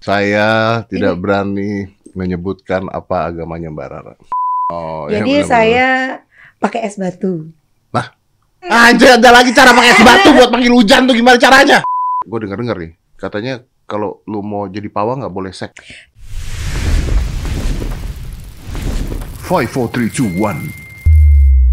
Saya tidak berani menyebutkan apa agamanya Mbak Rara. Oh, ya Jadi benar-benar. saya pakai es batu. Anjir, ada lagi cara pakai es batu buat panggil hujan tuh gimana caranya? Gue denger-denger nih, katanya kalau lu mau jadi pawang nggak boleh seks. 5, 4, 3, 2, 1.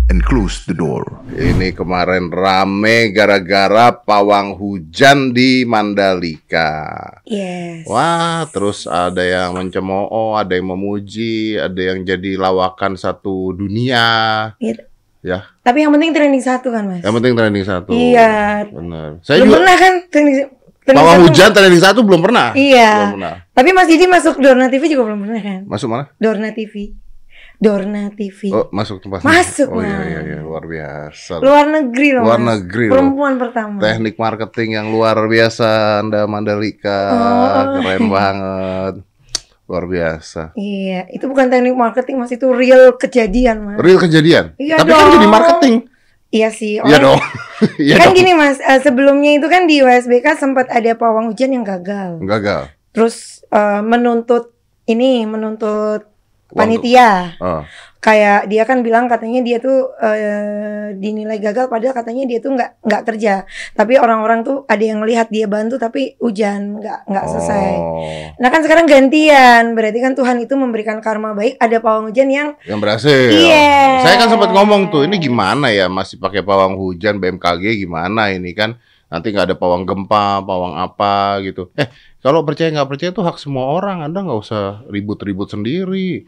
And close the door. Ini kemarin rame gara-gara pawang hujan di Mandalika. Yes. Wah, terus ada yang mencemooh, ada yang memuji, ada yang jadi lawakan satu dunia. Gitu. Ya, Tapi yang penting trending satu kan mas? yang penting trending satu. Iya. Benar. Saya Belum juga pernah kan trending, trending pawang hujan trending satu belum pernah. Iya. Belum pernah. Tapi Mas Didi masuk Dorna TV juga belum pernah kan? Masuk mana? Dorna TV. Dorna TV. Oh, masuk tempat Masuk, Oh iya iya iya luar biasa. Luar negeri loh Luar Mas. negeri loh. Perempuan pertama. Teknik marketing yang luar biasa Anda Mandalika. Oh. Keren banget. Luar biasa. Iya, itu bukan teknik marketing Mas, itu real kejadian Mas. Real kejadian. Iya Tapi kan dong. jadi marketing. Iya sih. Iya orang- dong. Iya kan dong. gini Mas, eh, sebelumnya itu kan di USBK sempat ada pawang hujan yang gagal. Gagal. Terus eh, menuntut ini, menuntut panitia. Oh. Kayak dia kan bilang katanya dia tuh eh, dinilai gagal padahal katanya dia tuh nggak nggak kerja. Tapi orang-orang tuh ada yang lihat dia bantu tapi hujan nggak nggak selesai. Oh. Nah kan sekarang gantian, berarti kan Tuhan itu memberikan karma baik. Ada pawang hujan yang Yang berhasil. Iya. Saya kan sempat ngomong tuh, ini gimana ya masih pakai pawang hujan BMKG gimana ini kan? Nanti nggak ada pawang gempa, pawang apa gitu. Eh, kalau percaya nggak percaya itu hak semua orang. Anda nggak usah ribut-ribut sendiri.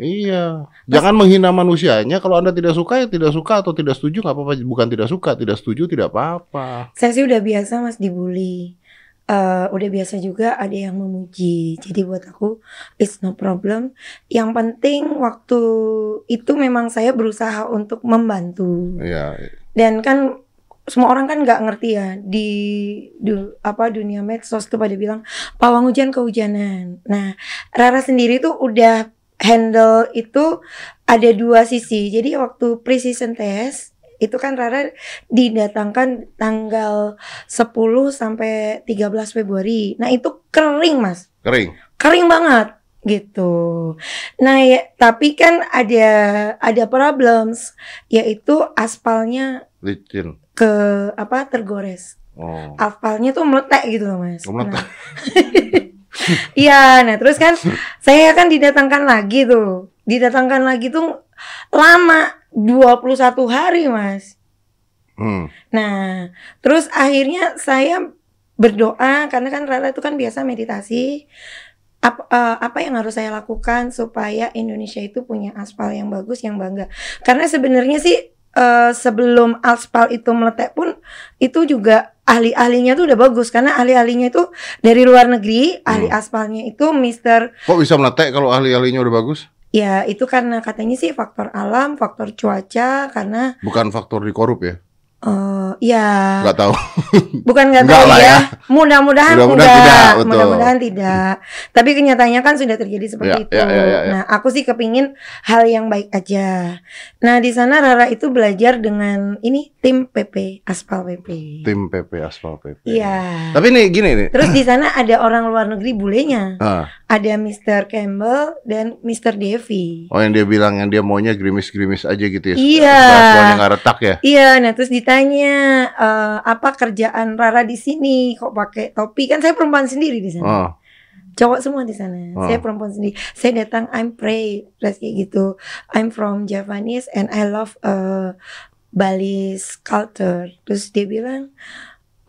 Iya, jangan menghina manusianya. Kalau anda tidak suka ya tidak suka atau tidak setuju nggak apa-apa. Bukan tidak suka, tidak setuju tidak apa-apa. saya sih udah biasa mas dibully. Eh, udah biasa juga ada yang memuji. Jadi buat aku it's no problem. Yang penting waktu itu memang saya berusaha untuk membantu. Iya, Dan kan semua orang kan nggak ngerti ya di, du- apa dunia medsos tuh pada bilang pawang hujan kehujanan. Nah, Rara sendiri tuh udah handle itu ada dua sisi. Jadi waktu precision test itu kan Rara didatangkan tanggal 10 sampai 13 Februari. Nah, itu kering, Mas kering. kering banget gitu. Nah, ya, tapi kan ada ada problems yaitu aspalnya Licin. ke apa tergores. Oh. Aspalnya tuh meletek gitu loh, Mas. Meletek. Nah. Iya, nah terus kan saya kan didatangkan lagi tuh. Didatangkan lagi tuh lama 21 hari, Mas. Hmm. Nah, terus akhirnya saya berdoa karena kan Rara itu kan biasa meditasi. Apa, eh, apa yang harus saya lakukan supaya Indonesia itu punya aspal yang bagus, yang bangga. Karena sebenarnya sih eh, sebelum aspal itu meletek pun itu juga ahli-ahlinya tuh udah bagus karena ahli-ahlinya itu dari luar negeri, ahli Hmm. aspalnya itu Mister Kok bisa meletek kalau ahli-ahlinya udah bagus? ya itu karena katanya sih faktor alam, faktor cuaca karena Bukan faktor dikorup ya? Eh ya Nggak tahu. Bukan nggak Enggak tahu ya. ya. Mudah-mudahan Mudah-mudahan tidak, betul. Mudah-mudahan tidak. Tapi kenyataannya kan sudah terjadi seperti Ya, itu. ya, ya, ya, ya. Nah, aku sih kepingin hal yang baik aja. Nah, di sana Rara itu belajar dengan ini tim PP, Aspal PP. Tim PP Aspal PP. Iya. Tapi nih gini nih. Terus di sana ada orang luar negeri bulenya. Ah, Ada Mr. Campbell dan Mr. Devi. oh yang dia bilang yang dia maunya gerimis-gerimis aja gitu ya. Iya. Soalnya nggak retak ya. Iya, nah terus ditanya eh, apa kerjaan Rara di sini kok pakai topi? Kan saya perempuan sendiri di sana. Oh, cowok semua di sana. Oh. Saya perempuan sendiri. Saya datang I'm pray terus kayak gitu. I'm from Javanese and I love uh, Bali culture. Terus dia bilang,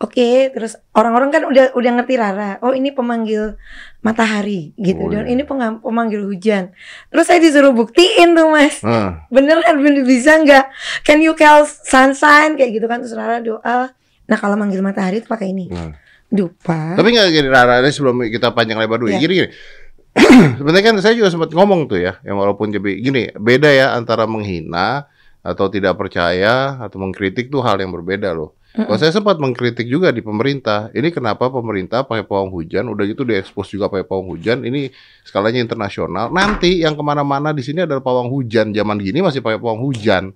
oke. Terus orang-orang kan udah udah ngerti Rara. Oh ini pemanggil matahari gitu. Oh, Dan iya. ini pengam- pemanggil hujan. Terus saya disuruh buktiin tuh mas. ah. Beneran bener bisa nggak? Can you call sunshine kayak gitu kan? Terus Rara doa. Nah kalau manggil matahari itu pakai ini. Hmm. Dupa. Tapi nggak gini Rara, ini sebelum kita panjang lebar dulu. Iya. Gini gini. Sebenarnya kan saya juga sempat ngomong tuh ya, yang walaupun jadi gini, beda ya antara menghina atau tidak percaya atau mengkritik tuh hal yang berbeda loh. Kalau saya sempat mengkritik juga di pemerintah, ini kenapa pemerintah pakai pawang hujan, udah gitu diekspos juga pakai pawang hujan, ini skalanya internasional. Nanti yang ke mana-mana di sini adalah pawang hujan, zaman gini masih pakai pawang hujan.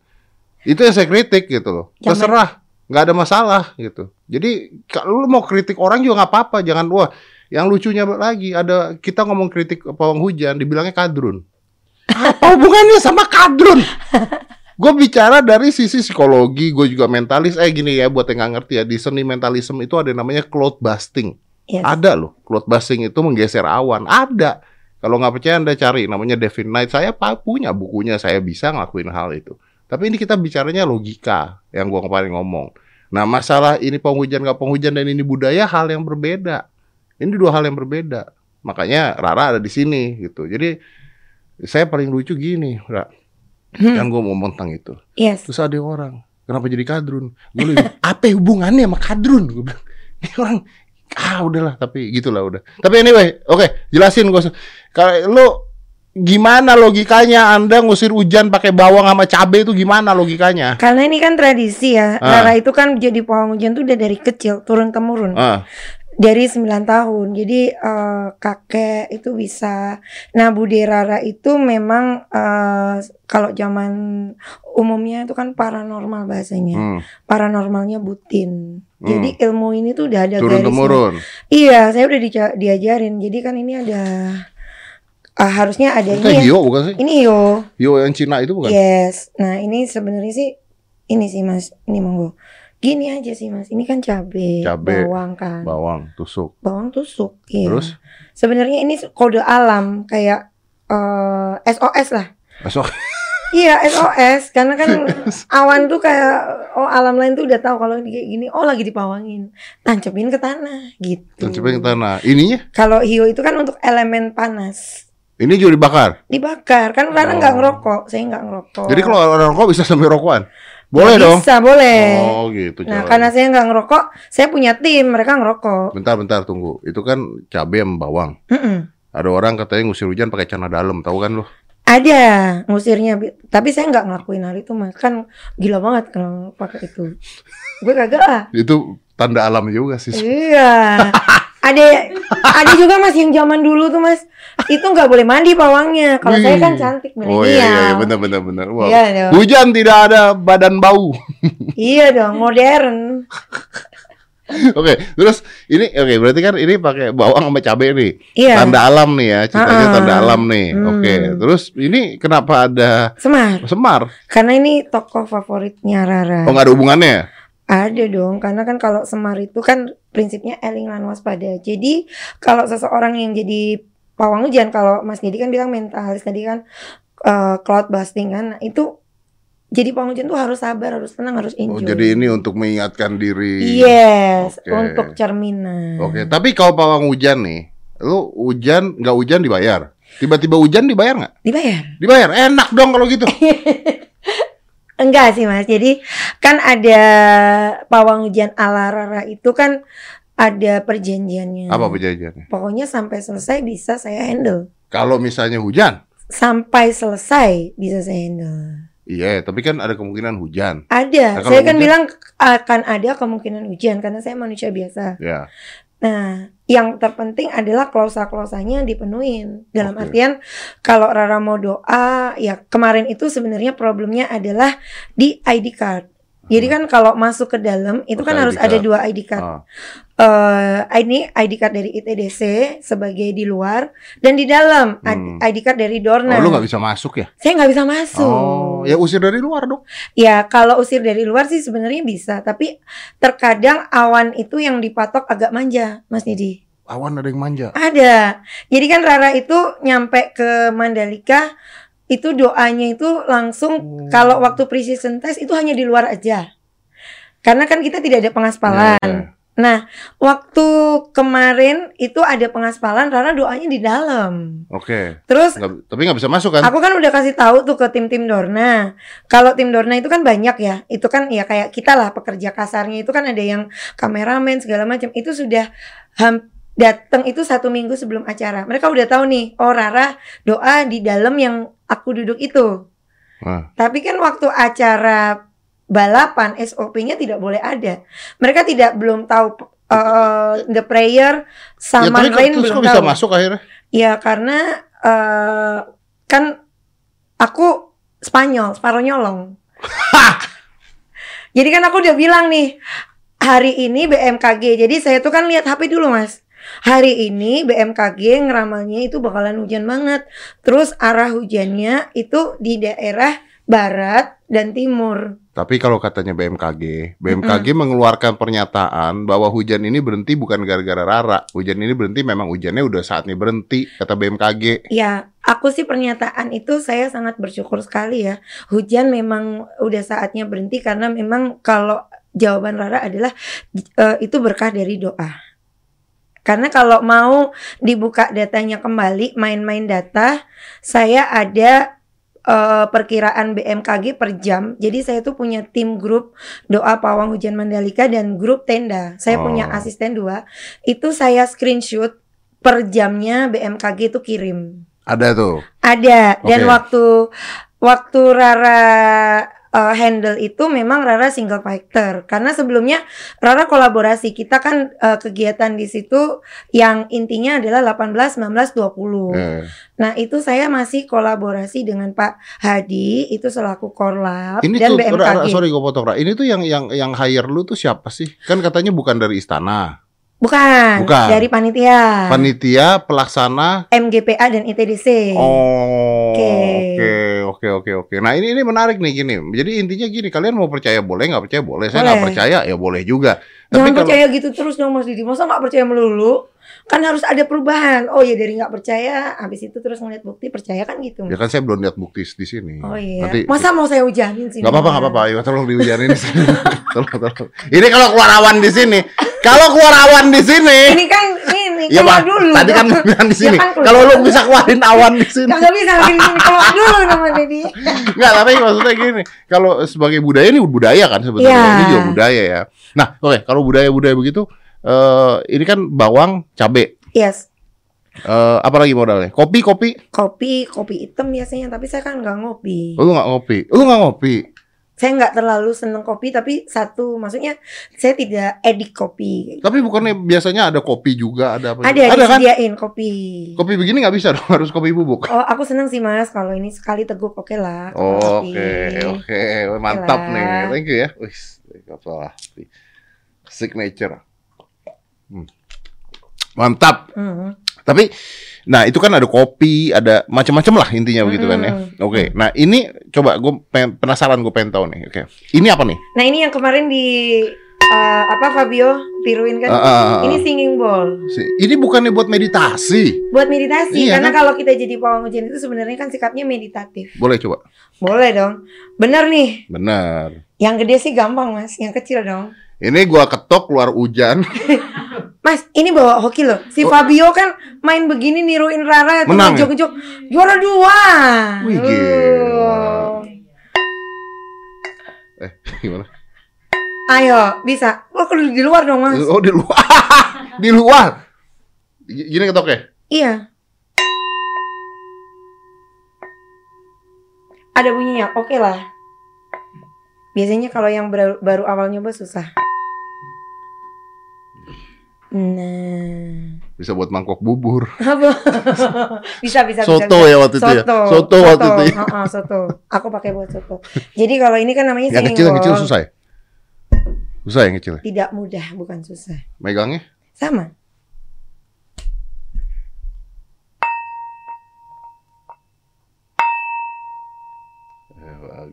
Itu yang saya kritik gitu loh. Zaman- Terserah, nggak ada masalah gitu. Jadi kalau lu mau kritik orang juga nggak apa-apa, jangan wah Yang lucunya lagi ada kita ngomong kritik pawang hujan dibilangnya kadrun. Apa hubungannya sama kadrun? Gue bicara dari sisi psikologi, gue juga mentalis. Eh gini ya, buat yang nggak ngerti ya, di seni mentalism itu ada namanya cloud busting. Yes. Ada loh, cloud busting itu menggeser awan. Ada. Kalau nggak percaya anda cari, namanya Devin Knight. Saya punya bukunya, saya bisa ngelakuin hal itu. Tapi ini kita bicaranya logika yang gua kemarin ngomong. Nah masalah ini penghujan nggak penghujan dan ini budaya hal yang berbeda. Ini dua hal yang berbeda. Makanya Rara ada di sini gitu. Jadi saya paling lucu gini, Ra. Kan gue ngomong tentang itu. Yes. Terus ada orang, kenapa jadi kadrun? Gue bilang, apa hubungannya sama kadrun? Gue bilang, ini orang, ah udahlah, tapi gitulah udah. Tapi anyway, oke, jelasin gue. Kalau lu gimana logikanya Anda ngusir hujan pakai bawang sama cabai itu gimana logikanya? Karena ini kan tradisi ya. Ah. Rara itu kan jadi pawang hujan tuh udah dari kecil turun temurun. Ah, Dari 9 tahun. Jadi eh, kakek itu bisa. Nah, Bude Rara itu memang eh, kalau zaman umumnya itu kan paranormal bahasanya. hmm, Paranormalnya butin. Jadi ilmu ini tuh udah ada turun temurun. Iya, saya udah dica- diajarin. Jadi kan ini ada ah, harusnya ada ini. ya. Hio bukan sih? Ini yo. Hio yang Cina itu bukan? Yes. Nah, ini sebenarnya sih ini sih Mas, ini monggo. Gini aja sih Mas, ini kan cabe, Cabe, bawang kan. Bawang, tusuk. Bawang tusuk, iya. Terus? Sebenarnya ini kode alam kayak eh, SOS lah. Besok. Iya SOS karena kan awan tuh kayak oh alam lain tuh udah tahu kalau ini kayak gini oh lagi dipawangin tancepin ke tanah gitu. Tancapin ke tanah. Ininya? Kalau hiu itu kan untuk elemen panas Ini juga dibakar. dibakar kan Rara nggak Oh. ngerokok saya nggak ngerokok. Jadi kalau orang rokok bisa sampai rokokan? Boleh dong. Bisa boleh. Oh gitu. Nah, karena saya nggak ngerokok, saya punya tim, mereka ngerokok. Bentar, bentar, tunggu. Itu kan cabai sama bawang. Mm-mm. Ada orang katanya ngusir hujan pakai celana dalam, tahu kan lu? Ada ngusirnya, tapi saya nggak ngelakuin hal itu, mas. Kan gila banget kalau pakai itu. Gue kagak ah. Itu tanda alam juga sih. Iya. ada ada juga mas yang zaman dulu tuh mas itu nggak boleh mandi pawangnya. Kalau saya kan cantik Oh milenial. iya, iya, iya, benar, benar, benar. Wow. Iya dong. Hujan tidak ada badan bau. Iya dong, modern. Oke, terus ini oke berarti kan ini pakai bawang sama cabai nih. Iya. Tanda alam nih ya, ceritanya Ah. tanda alam nih. Hmm. Oke, terus ini kenapa ada Semar. semar? Karena ini tokoh favoritnya Rara. Oh nggak ada hubungannya? ya? Ada dong, karena kan kalau Semar itu kan prinsipnya eling lan waspada. Jadi kalau seseorang yang jadi pawang hujan, kalau Mas Dedi kan bilang mentalis tadi kan eh, cloud busting kan, nah, itu jadi pawang hujan tuh harus sabar, harus tenang, harus Oh, enjoy. jadi ini untuk mengingatkan diri. Yes, Oke. untuk cerminan. Oke, tapi kalau pawang hujan nih, lu hujan nggak hujan dibayar? Tiba-tiba hujan dibayar nggak? Dibayar? Dibayar, enak dong kalau gitu. Enggak sih Mas. Jadi kan ada pawang hujan ala Rara itu kan ada perjanjiannya. Apa perjanjiannya? Pokoknya sampai selesai bisa saya handle. Kalau misalnya hujan, Sampai selesai bisa saya handle. iya, tapi kan ada kemungkinan hujan. Ada. Nah, saya kan hujan? bilang akan ada kemungkinan hujan karena saya manusia biasa. Ya, Nah, yang terpenting adalah klausa-klausanya dipenuhin. Dalam Oke. artian kalau Rara mau doa, ya kemarin itu sebenarnya problemnya adalah di ID card. Jadi kan kalau masuk ke dalam itu kan harus ID ada card. dua ID card. ah, Eh, ini ID card dari ITDC sebagai di luar dan di dalam Hmm. ID card dari Dorna. oh, lu nggak bisa masuk ya? Saya nggak bisa masuk. Oh, ya usir dari luar dong. Ya kalau usir dari luar sih sebenarnya bisa, tapi terkadang awan itu yang dipatok agak manja, Mas Didi. Awan ada yang manja. Ada. Jadi kan Rara itu nyampe ke Mandalika itu doanya itu langsung Oh. kalau waktu precision test itu hanya di luar aja. Karena kan kita tidak ada pengaspalan. Ya, ya. Nah, waktu kemarin itu ada pengaspalan, Rara doanya di dalam. Oke, Terus Nggak- tapi nggak bisa masuk kan? Aku kan udah kasih tahu tuh ke tim-tim Dorna. Kalau tim Dorna itu kan banyak ya. Itu kan ya kayak kita lah pekerja kasarnya itu kan ada yang kameramen segala macam. Itu sudah datang itu satu minggu sebelum acara. Mereka udah tahu nih, oh Rara doa di dalam yang aku duduk itu. Nah, Tapi kan waktu acara balapan SOP-nya tidak boleh ada. Mereka tidak belum tahu uh, the prayer ya sama tapi lain belum bisa tahu. masuk akhirnya? Ya karena eh kan aku Spanyol, separuh nyolong. Jadi kan aku udah bilang nih hari ini BMKG. Jadi saya tuh kan lihat HP dulu mas. Hari ini BMKG ngeramalnya itu bakalan hujan banget. Terus arah hujannya itu di daerah barat dan timur. Tapi kalau katanya BMKG, BMKG mengeluarkan pernyataan bahwa hujan ini berhenti bukan gara-gara Rara. Hujan ini berhenti memang hujannya udah saatnya berhenti, kata BMKG. Ya, aku sih pernyataan itu saya sangat bersyukur sekali ya. Hujan memang udah saatnya berhenti karena memang kalau jawaban Rara adalah eh, itu berkah dari doa. Karena kalau mau dibuka datanya kembali, main-main data, saya ada eh, perkiraan BMKG per jam. Jadi saya tuh punya tim grup doa pawang hujan Mandalika dan grup tenda. Saya punya Oh. asisten dua. Itu saya screenshot per jamnya BMKG itu kirim. Ada tuh. Ada dan Oke. waktu waktu Rara uh, handle itu memang Rara single fighter karena sebelumnya Rara kolaborasi kita kan uh, kegiatan di situ yang intinya adalah 18 19 20. Eh, Nah, itu saya masih kolaborasi dengan Pak Hadi itu selaku Korlap Ini dan tuh, BMKG. Ra- sorry gue potong Ra. Ini tuh yang yang yang hire lu tuh siapa sih? Kan katanya bukan dari istana. Bukan, Bukan. dari panitia. Panitia, pelaksana. MGPA dan ITDC. Oh, Oke. oke, oke, oke, oke. Nah ini ini menarik nih gini. Jadi intinya gini, kalian mau percaya boleh, nggak percaya boleh. Saya nggak percaya ya boleh juga. Jangan kalau- percaya gitu terus dong Mas Didi. Masa nggak percaya melulu? Kan harus ada perubahan. Oh ya dari nggak percaya, habis itu terus ngeliat bukti percaya kan gitu. Ya kan saya belum lihat bukti di sini. Oh iya. Nanti Masa mau saya hujanin sih? nggak apa-apa, nggak apa-apa. Ayo tolong dihujanin di sini. Tolong, tolong. Ini kalau keluar awan di sini. Kalau keluar awan di sini. Ini kan ini Iya keluar Pak. dulu. Tadi kan bilang di sini. Ya kan. Kalau lu bisa keluarin awan di sini. Kagak bisa sini keluar dulu nama Dedi. Enggak, tapi maksudnya gini, kalau sebagai budaya ini budaya kan sebetulnya. Iya. Ini juga budaya ya. Nah, oke, kalau budaya-budaya begitu eh ini kan bawang, cabe. Yes. Eh apa lagi modalnya? Kopi, kopi. Kopi, kopi hitam biasanya, tapi saya kan nggak ngopi. Oh, Lu nggak ngopi. Lu nggak ngopi. Saya nggak terlalu seneng kopi, tapi satu, maksudnya saya tidak edik kopi. Tapi bukannya biasanya ada kopi juga, ada apa? Ada, ada kan? kopi. Kopi begini nggak bisa dong, harus kopi bubuk. Oh, aku seneng sih mas kalau ini sekali teguk oke lah. kalau Oke, oke, mantap nih. Thank you ya. Wih, apa Signature. Hmm. Mantap. Hmm. Tapi nah itu kan ada kopi, ada macam-macam lah intinya begitu kan ya. Oke. Nah, ini coba gue penasaran gue pengen tahu nih. Oke. Ini apa nih? Nah ini yang kemarin di eh, apa Fabio tiruin kan? Ah. Ini singing bowl Si- Ini bukannya buat meditasi. buat meditasi Iya, karena kan? kalau kita jadi pawang hujan itu sebenarnya kan sikapnya meditatif. Boleh coba. Boleh dong. Bener nih. Benar. Yang gede sih gampang mas, yang kecil dong. Ini gua ketok keluar hujan. Mas, ini bawa hoki loh. Si Oh. Fabio kan main begini niruin Rara tuh Menang ya? ngejok-ngejok. Juara dua. Wih, Uh. gila. Eh, gimana? Ayo, bisa. Oh, di luar dong, Mas. Oh, di luar. di luar. Gini ketoknya. Iya. Ada bunyinya, oke lah. Biasanya kalau yang baru, baru awal nyoba susah. Nah, Bisa buat mangkok bubur. apa? bisa bisa Soto bisa, ya waktu itu ya? Soto, Soto waktu itu ya? Heeh, soto. Aku pakai buat soto. Jadi kalau ini kan namanya Yang kecil yang kecil susah ya? Susah yang kecil. ya? Tidak mudah, bukan susah. Megangnya? Sama.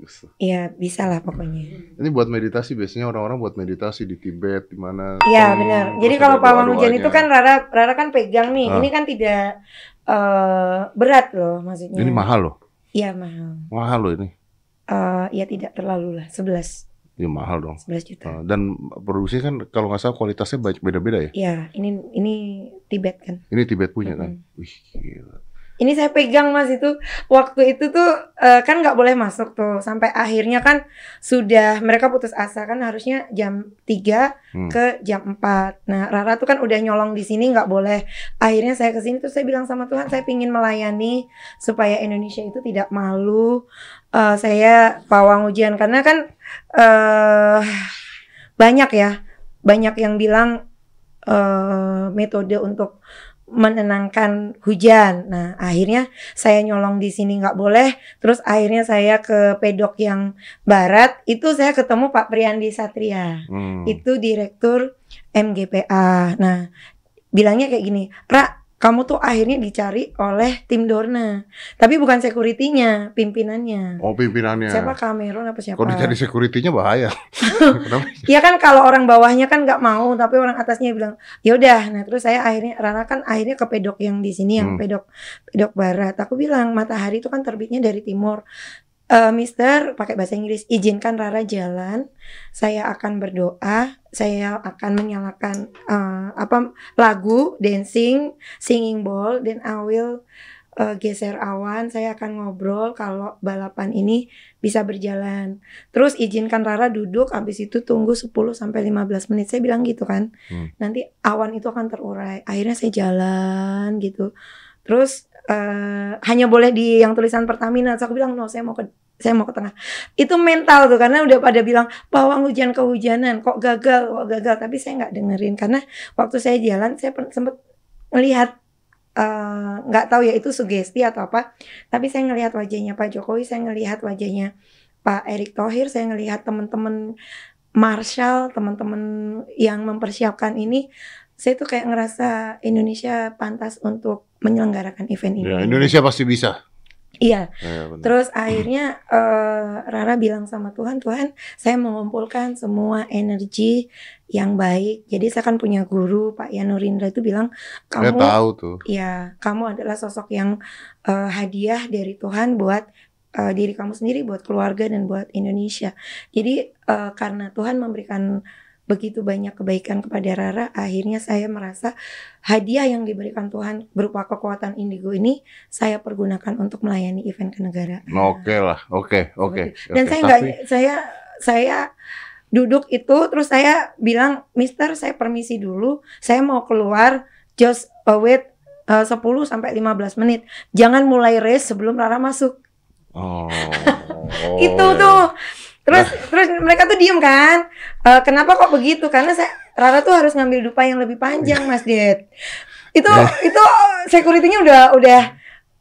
Bagus. Iya, bisa lah pokoknya. Ini buat meditasi biasanya orang-orang buat meditasi di Tibet di mana. Iya Hmm, benar. Jadi kalau pawang hujan itu kan Rara Rara kan pegang nih. Ah. Ini kan tidak eh, berat loh maksudnya. ini mahal loh. Iya mahal. Mahal loh ini. Eh ya tidak terlalu lah. 11 Ya mahal dong. 11 juta. Eh, Dan produksi kan kalau nggak salah kualitasnya banyak beda-beda ya. Iya, ini ini Tibet kan. Ini Tibet punya kan. Wih, gila. Ini saya pegang Mas itu waktu itu tuh eh, kan nggak boleh masuk tuh sampai akhirnya kan sudah mereka putus asa kan harusnya jam 3 Hmm. ke jam 4. Nah, Rara tuh kan udah nyolong di sini nggak boleh. Akhirnya saya ke sini tuh saya bilang sama Tuhan saya pingin melayani supaya Indonesia itu tidak malu. Eh, saya pawang hujan karena kan eh banyak ya, banyak yang bilang eh metode untuk menenangkan hujan. Nah, akhirnya saya nyolong di sini nggak boleh. Terus akhirnya saya ke pedok yang barat. Itu saya ketemu Pak Priyandi Satria Hmm. itu direktur MGPA. Nah, bilangnya kayak gini, Ra, kamu tuh akhirnya dicari oleh tim Dorna, tapi bukan securitynya, pimpinannya. Oh pimpinannya. Siapa Cameron apa siapa? Kalau dicari security-nya bahaya. Iya kan kalau orang bawahnya kan nggak mau, tapi orang atasnya bilang, ya udah. Nah terus saya akhirnya Rara kan akhirnya ke pedok yang di sini yang Hmm. pedok pedok barat. Aku bilang matahari itu kan terbitnya dari timur. Eh, Mister pakai bahasa Inggris izinkan Rara jalan. Saya akan berdoa. Saya akan menyalakan eh, apa lagu dancing, singing bowl, dan I will eh, geser awan. Saya akan ngobrol kalau balapan ini bisa berjalan. Terus izinkan Rara duduk, habis itu tunggu 10 sampai 15 menit. Saya bilang gitu kan. Hmm. Nanti awan itu akan terurai. Akhirnya saya jalan gitu. Terus eh, hanya boleh di yang tulisan Pertamina. Terus aku bilang no, saya mau ke saya mau ke tengah. Itu mental tuh karena udah pada bilang pawang hujan kehujanan, kok gagal, kok gagal. Tapi saya nggak dengerin karena waktu saya jalan saya sempet melihat eh, nggak tahu ya itu sugesti atau apa. Tapi saya ngelihat wajahnya Pak Jokowi, saya ngelihat wajahnya Pak Erick Thohir, saya ngelihat teman-teman Marshall, teman-teman yang mempersiapkan ini, saya tuh kayak ngerasa Indonesia pantas untuk menyelenggarakan event ini. Ya, Indonesia pasti bisa. Iya, Ya, benar. terus akhirnya eh, Rara bilang sama Tuhan, Tuhan, saya mengumpulkan semua energi yang baik. Jadi saya kan punya guru Pak Yanurindra itu bilang, Saya kamu tahu tuh. Ya, kamu adalah sosok yang eh, hadiah dari Tuhan buat eh, diri kamu sendiri, buat keluarga dan buat Indonesia. Jadi eh, karena Tuhan memberikan begitu banyak kebaikan kepada Rara, akhirnya saya merasa hadiah yang diberikan Tuhan berupa kekuatan indigo ini saya pergunakan untuk melayani event kenegaraan. Oke lah, oke, oke. Dan oke. saya nggak, Tapi- saya saya duduk itu terus saya bilang, Mister, saya permisi dulu, saya mau keluar, just uh, wait uh, 10 sampai 15 menit. Jangan mulai race sebelum Rara masuk. Oh. Itu tuh. Terus terus mereka tuh diem kan? Eh, kenapa kok begitu? Karena saya Rara tuh harus ngambil dupa yang lebih panjang, Mas Ded. Itu itu security-nya udah udah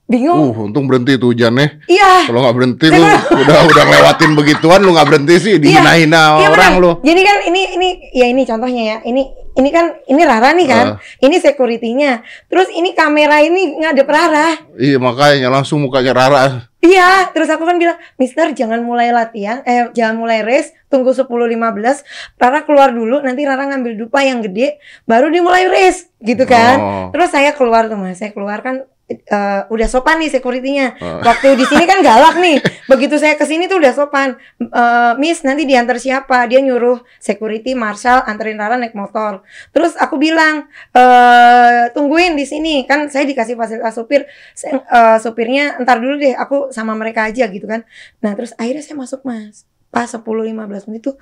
bingung. Uh, untung berhenti tuh hujannya. Iya. Kalau nggak berhenti lu udah udah ngelewatin begituan lu nggak berhenti sih dihina-hina Iya, orang benar. lu. Jadi kan ini ini ya ini contohnya ya. Ini ini kan ini Rara nih kan. Ini security-nya. Terus ini kamera ini ngadep Rara. Iya makanya langsung mukanya Rara. Iya, terus aku kan bilang, "Mister, jangan mulai latihan, eh jangan mulai race, tunggu 10 15. Rara keluar dulu, nanti Rara ngambil dupa yang gede, baru dimulai race." Gitu kan. Oh. Terus saya keluar tuh Mas, saya keluar kan eh, udah sopan nih security-nya. Oh. Waktu di sini kan galak nih. Begitu saya ke sini tuh udah sopan. Eh, Miss nanti diantar siapa? Dia nyuruh security Marshall anterin Rara naik motor. Terus aku bilang eh tungguin di sini kan saya dikasih fasilitas supir. Saya, eh, supirnya entar dulu deh aku sama mereka aja gitu kan. Nah, terus akhirnya saya masuk Mas. Pas 10 15 menit tuh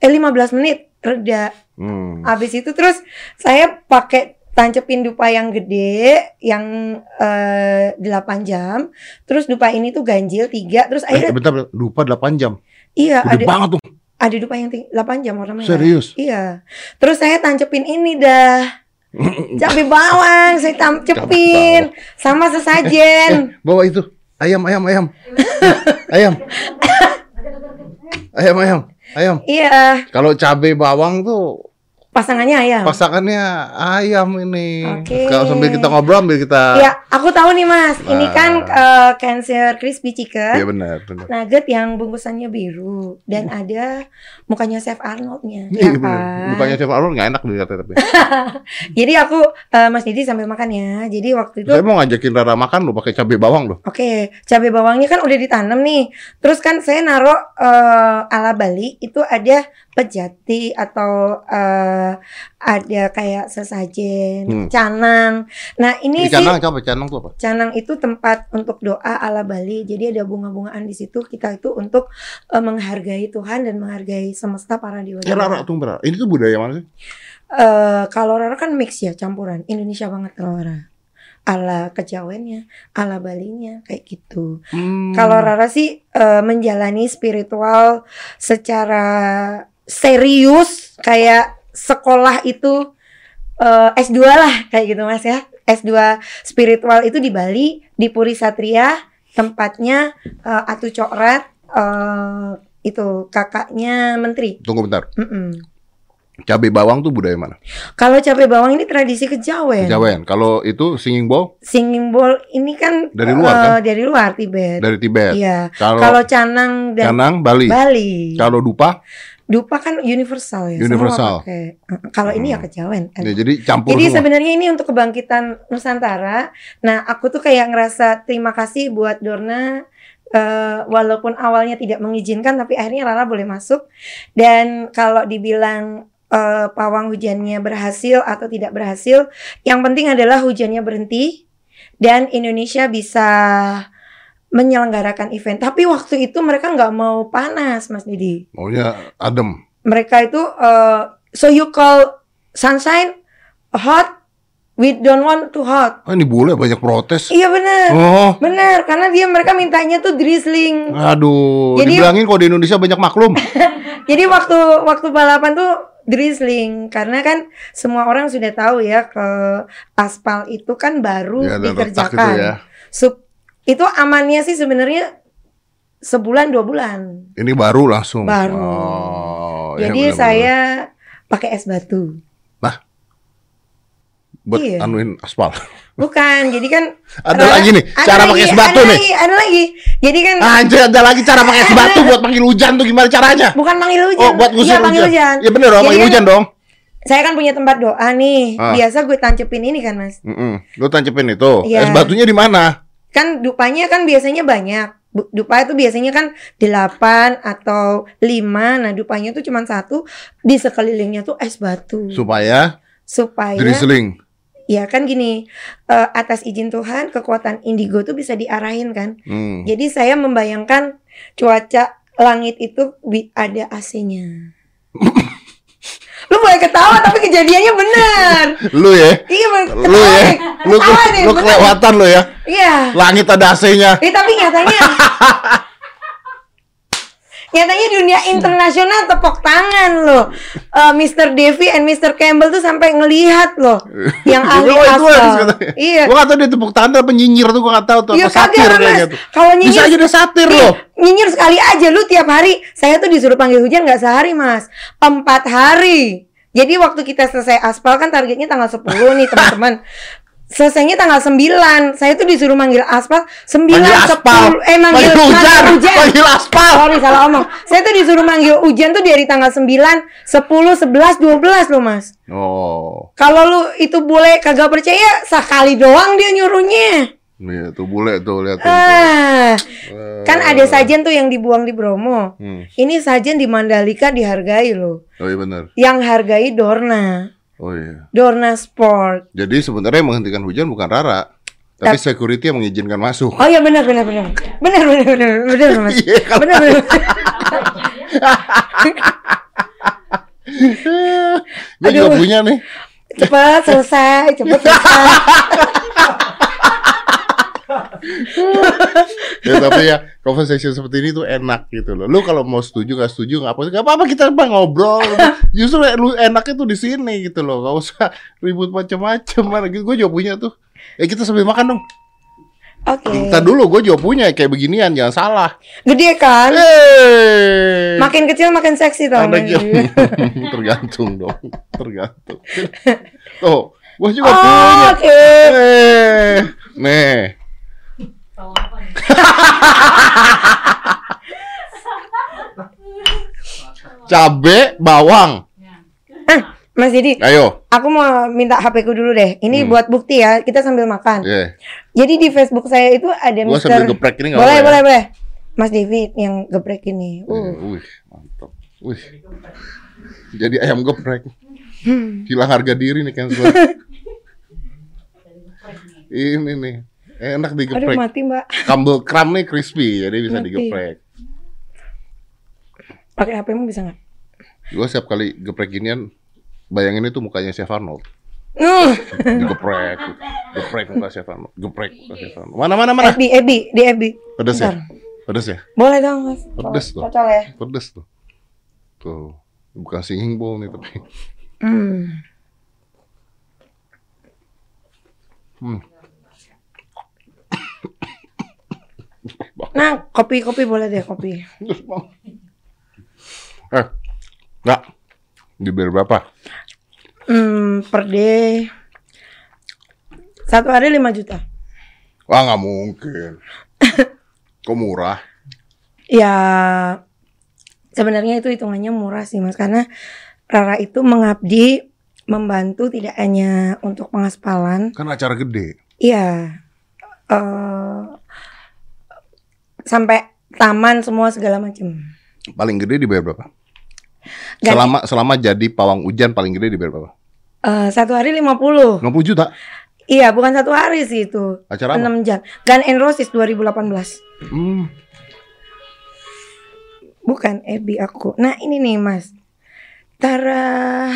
eh 15 menit reda. Hmm. Habis itu terus saya pakai tancepin dupa yang gede yang eh, 8 jam. Terus dupa ini tuh ganjil 3 terus Eh, akhirnya bentar, bentar, lupa 8 jam. iya Udah ada banget tuh. ada dupa yang 8 jam orang merah. Serius? Iya. Terus saya tancepin ini dah. Cabai bawang saya tancepin sama sesajen. Bawa itu. Ayam, ayam, ayam. ayam. Ayam, ayam. Ayam. Iya, Kalau cabai bawang tuh pasangannya ayam. pasangannya ayam ini. Oke. Kalau sambil kita ngobrol, sambil kita Iya, aku tahu nih Mas. Ini kan eh, cancer crispy chicken. Iya benar, benar. nugget yang bungkusannya biru dan ada mukanya Chef Arnoldnya Iya ya benar. kan? Bukannya Chef Arnold nggak enak dilihatnya tapi. jadi aku eh, Mas Didi sambil makan ya jadi waktu itu Saya mau ngajakin Rara makan lu pakai cabai bawang loh. Oke, cabai bawangnya kan udah ditanam nih. Terus kan saya naruh eh, ala Bali itu ada pejati atau eh, ada kayak sesajen, Hmm. canang. Nah ini Ini sih canang apa? Canang tuh apa? Canang itu tempat untuk doa ala Bali. Jadi ada bunga-bungaan di situ. Kita itu untuk eh, menghargai Tuhan dan menghargai semesta para dewa. Ya Rara tunggu Rara. Ini tuh budaya mana sih? Eh, kalau Rara kan mix ya, campuran. Indonesia banget kalau Rara. Ala kejawennya, ala Balinya kayak gitu. Hmm. Kalau Rara sih eh, menjalani spiritual secara serius kayak sekolah itu eh, S2 lah kayak gitu Mas ya. S2 spiritual itu di Bali, di Puri Satria, tempatnya eh, Atu Cokrat eh, itu kakaknya menteri. Tunggu bentar. Mm-mm. Cabai bawang tuh budaya mana? Kalau cabai bawang ini tradisi kejawen. Kejawen. Kalau itu singing bowl Singing bowl ini kan Dari luar, eh, kan? Dari luar Tibet. dari Tibet. Iya. Kalau Kalau canang dan Canang Bali. Bali. Kalau dupa, Dupa kan universal ya. Universal. Kalau ini ya Hmm. kejawen. ya, jadi campur Jadi semua. sebenarnya ini untuk kebangkitan Nusantara. Nah, aku tuh kayak ngerasa terima kasih buat Dorna eh, walaupun awalnya tidak mengizinkan tapi akhirnya Rara boleh masuk. Dan kalau dibilang eh, pawang hujannya berhasil atau tidak berhasil, yang penting adalah hujannya berhenti dan Indonesia bisa menyelenggarakan event. Tapi waktu itu mereka nggak mau panas, Mas Didi Maunya adem. mereka itu uh, so you call sunshine hot we don't want to hot Ah, ini bule banyak protes. iya benar Oh, benar karena dia mereka mintanya tuh drizzling aduh. Jadi- Dibilangin kalau di Indonesia banyak maklum. jadi waktu waktu balapan tuh drizzling karena kan semua orang sudah tahu ya ke aspal itu kan baru Ya, dikerjakan itu ya. Sup- itu amannya sih sebenarnya sebulan dua bulan Ini baru langsung. Baru. Oh, ya jadi benar-benar. saya pakai es batu buat Iya. anuin aspal. Bukan, jadi kan Ada Rara- lagi nih, ada cara pakai es batu ada nih. Lagi, ada lagi. Jadi kan Anjir, ada lagi cara pakai es batu buat panggil hujan tuh gimana caranya? bukan manggil hujan. Oh, buat ngusir Iya, panggil hujan. hujan. Ya bener dong, Jadi panggil kan hujan dong. Saya kan punya tempat doa nih. Ah. Biasa gue tancepin ini kan, Mas. Mm Lu tancepin itu. Iya. Es batunya di mana? Kan dupanya kan biasanya banyak. Dupa itu biasanya kan 8 atau 5. Nah, dupanya tuh cuma satu. Di sekelilingnya tuh es batu. Supaya Supaya drizzling. ya kan gini, eh, atas izin Tuhan kekuatan indigo tuh bisa diarahin kan. Hmm. Jadi saya membayangkan cuaca langit itu ada AC-nya. lu boleh ketawa tapi kejadiannya benar. Lu ya. Iya, Lu ketawa ya. Lu Ketawa nih, lu bener. kelewatan lu ya. Iya. Langit ada AC-nya. Eh, tapi nyatanya Nyatanya dunia internasional tepuk tangan loh. Eh, Mr. Devi and Mr. Campbell tuh sampai ngelihat loh yang ahli Oh, habis katanya. Iya. Gua gak tau dia tepuk tangan apa nyinyir tuh gua gak tau tuh Ya apa satir kagak kayak gitu. Kalau nyinyir Bisa aja dia satir Nih, loh. Nyinyir sekali aja lu tiap hari. Saya tuh disuruh panggil hujan nggak sehari mas, empat hari. Jadi waktu kita selesai aspal kan targetnya tanggal 10 nih teman-teman. Selesainya tanggal 9 Saya tuh disuruh manggil aspal 9, Panggil aspal. 10 Eh manggil, Panggil hujan. manggil hujan Panggil aspal. Sorry salah omong Saya tuh disuruh manggil hujan tuh dari tanggal 9 10, 11, 12 loh mas Oh. Kalau lu itu boleh kagak percaya Sekali doang dia nyuruhnya Iya tuh bule tuh lihat tuh. Ah, Eh, kan ada sajen tuh yang dibuang di Bromo. Hmm. Ini sajen di Mandalika dihargai loh. Oh iya benar. Yang hargai Dorna, Oh iya. Dorna Sport. Jadi sebenarnya yang menghentikan hujan bukan Rara, tapi security yang mengizinkan masuk. Oh ya benar benar benar. Benar benar benar benar Mas. Iya, Benar benar. Gue juga punya nih. Cepat selesai, cepat selesai. Ya tapi ya conversation seperti ini tuh enak gitu loh. Lu kalau mau setuju gak setuju nggak apa nggak apa-apa kita bang ngobrol. Justru lu enaknya tuh di sini gitu loh. Gak usah ribut macem-macem mana gitu. Gue juga punya tuh. Eh kita sambil makan dong. Oke. Kita dulu gue juga punya kayak beginian jangan salah. Gede kan? Eh. Makin kecil makin seksi tau. Ada tergantung dong, tergantung. Tuh, gue juga Oh, punya. Oke. Eh, nih. Cabe, bawang. Eh, Mas Didi, Ayo. aku mau minta HP ku dulu deh. Ini Hmm. buat bukti ya, kita sambil makan. Yeah. Jadi di Facebook saya itu ada Gua Mister. sambil geprek ini nggak boleh, apa-apa ya? boleh, boleh. Mas David yang geprek ini. Eh, Uh. Wih, mantap. Wih. Jadi ayam geprek. Hilang harga diri nih cancel. ini nih. Enak Aduh digeprek. mati mbak. Kambel kram nih crispy, jadi bisa Mati. digeprek. Pakai HP mu bisa nggak? Gue setiap kali geprek ginian, bayangin itu mukanya Chef Arnold. Uh. Digeprek, geprek muka Chef Arnold, geprek muka Chef Arnold. Mana mana mana? Ebi, Ebi, di Ebi. Pedes ya? Bentar. Pedes ya? Boleh dong mas. Pedes tuh. Cocok ya. Pedes tuh. Tuh, bukan singing bowl nih tapi. Hmm. Hmm. Nah, kopi kopi boleh deh kopi. Eh, enggak. Dibayar berapa? Hmm, per day satu hari 5 juta. Wah nggak mungkin. Kok murah? Ya sebenarnya itu hitungannya murah sih mas karena Rara itu mengabdi membantu tidak hanya untuk pengaspalan, Kan acara gede. iya eh sampai taman semua segala macam. Paling gede dibayar berapa? Dan- Selama selama jadi pawang hujan paling gede dibayar berapa? Eh, satu hari 50 60 juta. Iya bukan satu hari sih itu Acara apa? 6 jam Gun and Roses 2018 Hmm. Bukan Ebi aku Nah ini nih mas Tara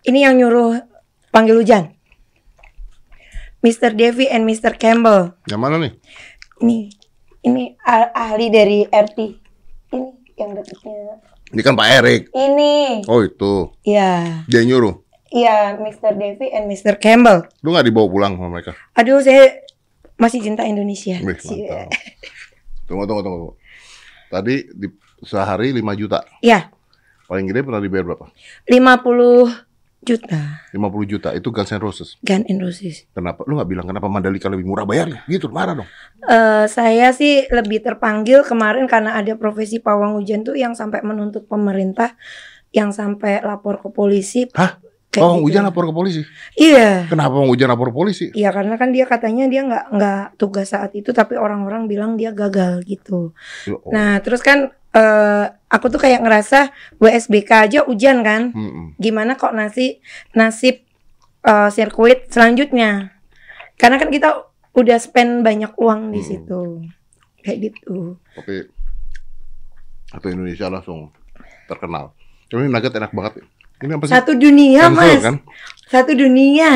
Ini yang nyuruh panggil hujan Mr. Devi and Mr. Campbell Yang mana nih? Ini Ini ah- ahli dari RT Ini yang dekatnya Ini kan Pak Erik. Ini Oh itu. Iya Dia nyuruh. Iya Mr. Devi and Mr. Campbell Lu nggak dibawa pulang sama mereka? Aduh saya masih cinta Indonesia Wih, mantap. Tunggu, tunggu, tunggu. Tadi di, sehari 5 juta. Ya Paling gede pernah dibayar berapa? 50 juta 50 juta. Itu Guns N' Roses. Gun and Roses Kenapa? Lu nggak bilang kenapa Mandalika lebih murah bayarnya? Gitu, marah dong. Eh, saya sih lebih terpanggil kemarin karena ada profesi pawang hujan tuh yang sampai menuntut pemerintah, yang sampai lapor ke polisi. Hah? Kayak Pawang gitu. hujan lapor ke polisi. Iya, Kenapa pawang hujan lapor ke polisi? iya karena kan dia katanya dia nggak nggak tugas saat itu, tapi orang-orang bilang dia gagal gitu. Allah. Nah terus kan eh aku tuh kayak ngerasa WSBK aja hujan kan, Mm-mm. gimana kok nasi nasib eh, sirkuit selanjutnya? Karena kan kita udah spend banyak uang di situ, kayak gitu. Tapi atau Indonesia langsung terkenal. Tapi nugget enak banget. Ini apa sih? Satu dunia Cancel, mas, kan? satu dunia.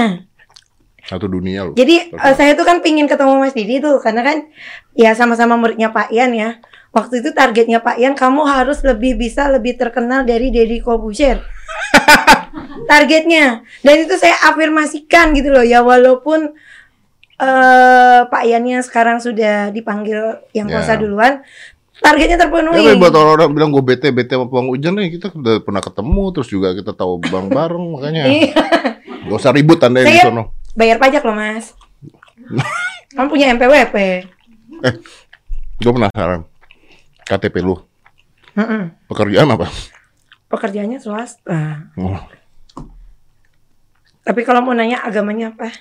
Satu dunia loh. Jadi eh, saya tuh kan pingin ketemu Mas Didi tuh, karena kan ya sama-sama muridnya Pak Ian ya. Waktu itu targetnya Pak Ian, kamu harus lebih bisa lebih terkenal dari Deddy Kobusier. targetnya. Dan itu saya afirmasikan gitu loh ya, walaupun eh Pak Iannya sekarang sudah dipanggil yang Ya. kuasa duluan, targetnya Ya, terpenuhi. tapi buat orang-orang bilang gue bete bete sama pawang hujan nih kita udah pernah ketemu terus juga kita tahu bang bareng makanya Iya. gak usah ribut anda di Saya- sono. Bayar pajak loh Mas. Kamu punya MPWP. Gue penasaran KTP lu Mm-mm. pekerjaan apa? Pekerjaannya swasta. Oh, Tapi kalau mau nanya agamanya apa?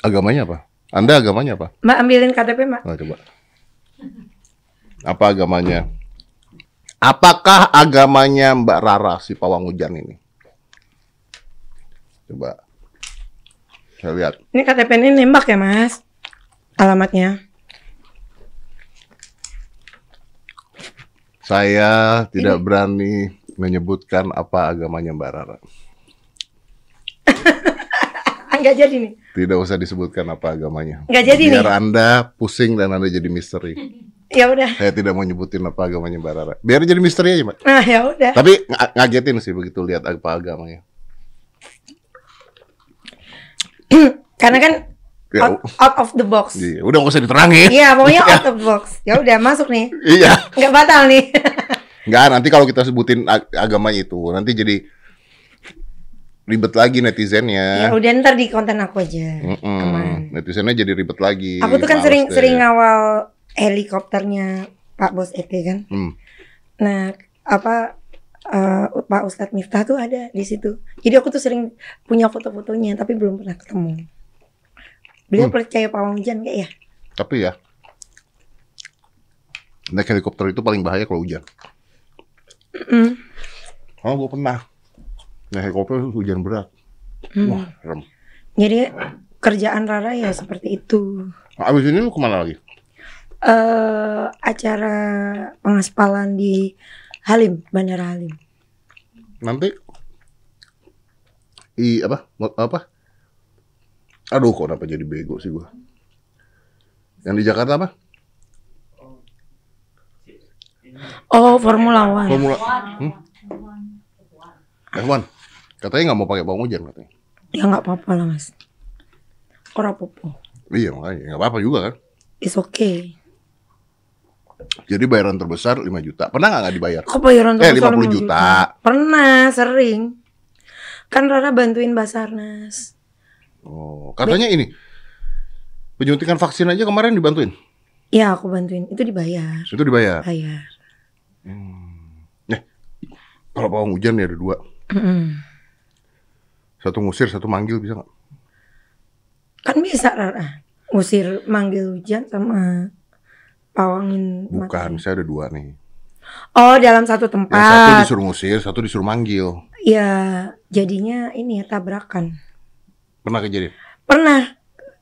agamanya apa? Anda agamanya apa? Mbak ambilin KTP mbak. Nah, coba. Apa agamanya? Apakah agamanya Mbak Rara si pawang hujan ini? Coba. Saya lihat. Ini KTP ini nembak ya mas? Alamatnya. Saya tidak berani menyebutkan apa agamanya Mbak Rara. Enggak jadi nih. Tidak usah disebutkan apa agamanya. Nggak jadi Biar nih. Anda pusing dan Anda jadi misteri. Ya udah. Saya tidak mau nyebutin apa agamanya Mbak Rara. Biar jadi misteri aja, Mbak. Nah ya udah. Tapi ng- ngagetin sih begitu lihat apa agamanya. Karena kan Ya, out, out of the box. iya, udah nggak usah diterangin. Iya pokoknya out of the box. Ya udah masuk nih. Iya. Nggak batal nih. Nggak, nanti kalau kita sebutin ag- agamanya itu, nanti jadi ribet lagi ya netizennya. udah ntar di konten aku aja. Mm-mm. Aman. Netizennya jadi ribet lagi. Aku tuh kan sering deh. sering ngawal helikopternya Pak Bos Eke kan. Hmm. Nah, apa eh, Pak Ustadz Miftah tuh ada di situ. Jadi aku tuh sering punya foto-fotonya, tapi belum pernah ketemu. Beliau Hmm. percaya pawang hujan nggak ya? Tapi ya, naik helikopter itu paling bahaya kalau hujan. Mm. Oh, gue pernah. Naik helikopter hujan berat. Hmm. Wah, serem. Jadi kerjaan Rara ya seperti itu. Nah, abis ini lu ke mana lagi? eh acara pengaspalan di Halim, Bandara Halim. Nanti i apa apa aduh kok kenapa jadi bego sih gua yang di Jakarta apa Oh, Formula One. Formula hmm? F1 katanya nggak mau pakai bawang hujan katanya Ya nggak apa-apa lah mas. Ora popo. iya makanya nggak apa-apa juga kan It's okay. Jadi bayaran terbesar 5 juta. Pernah nggak nggak dibayar? Kok bayaran Eh, terbesar 50 5 juta. Pernah, sering. Kan Rara bantuin Basarnas. Oh, katanya ini penyuntikan vaksin aja kemarin dibantuin. Ya, aku bantuin. Itu dibayar. Itu dibayar. Bayar. Kalau pawang hujan ya ada dua. Satu ngusir, satu manggil bisa nggak? Kan bisa Rara. Usir manggil hujan sama pawangin Bukan, mati. saya ada dua nih. Oh, dalam satu Yang satu tempat. disuruh ngusir, satu disuruh manggil. Ya, jadinya ini ya tabrakan. Pernah kejadian? Pernah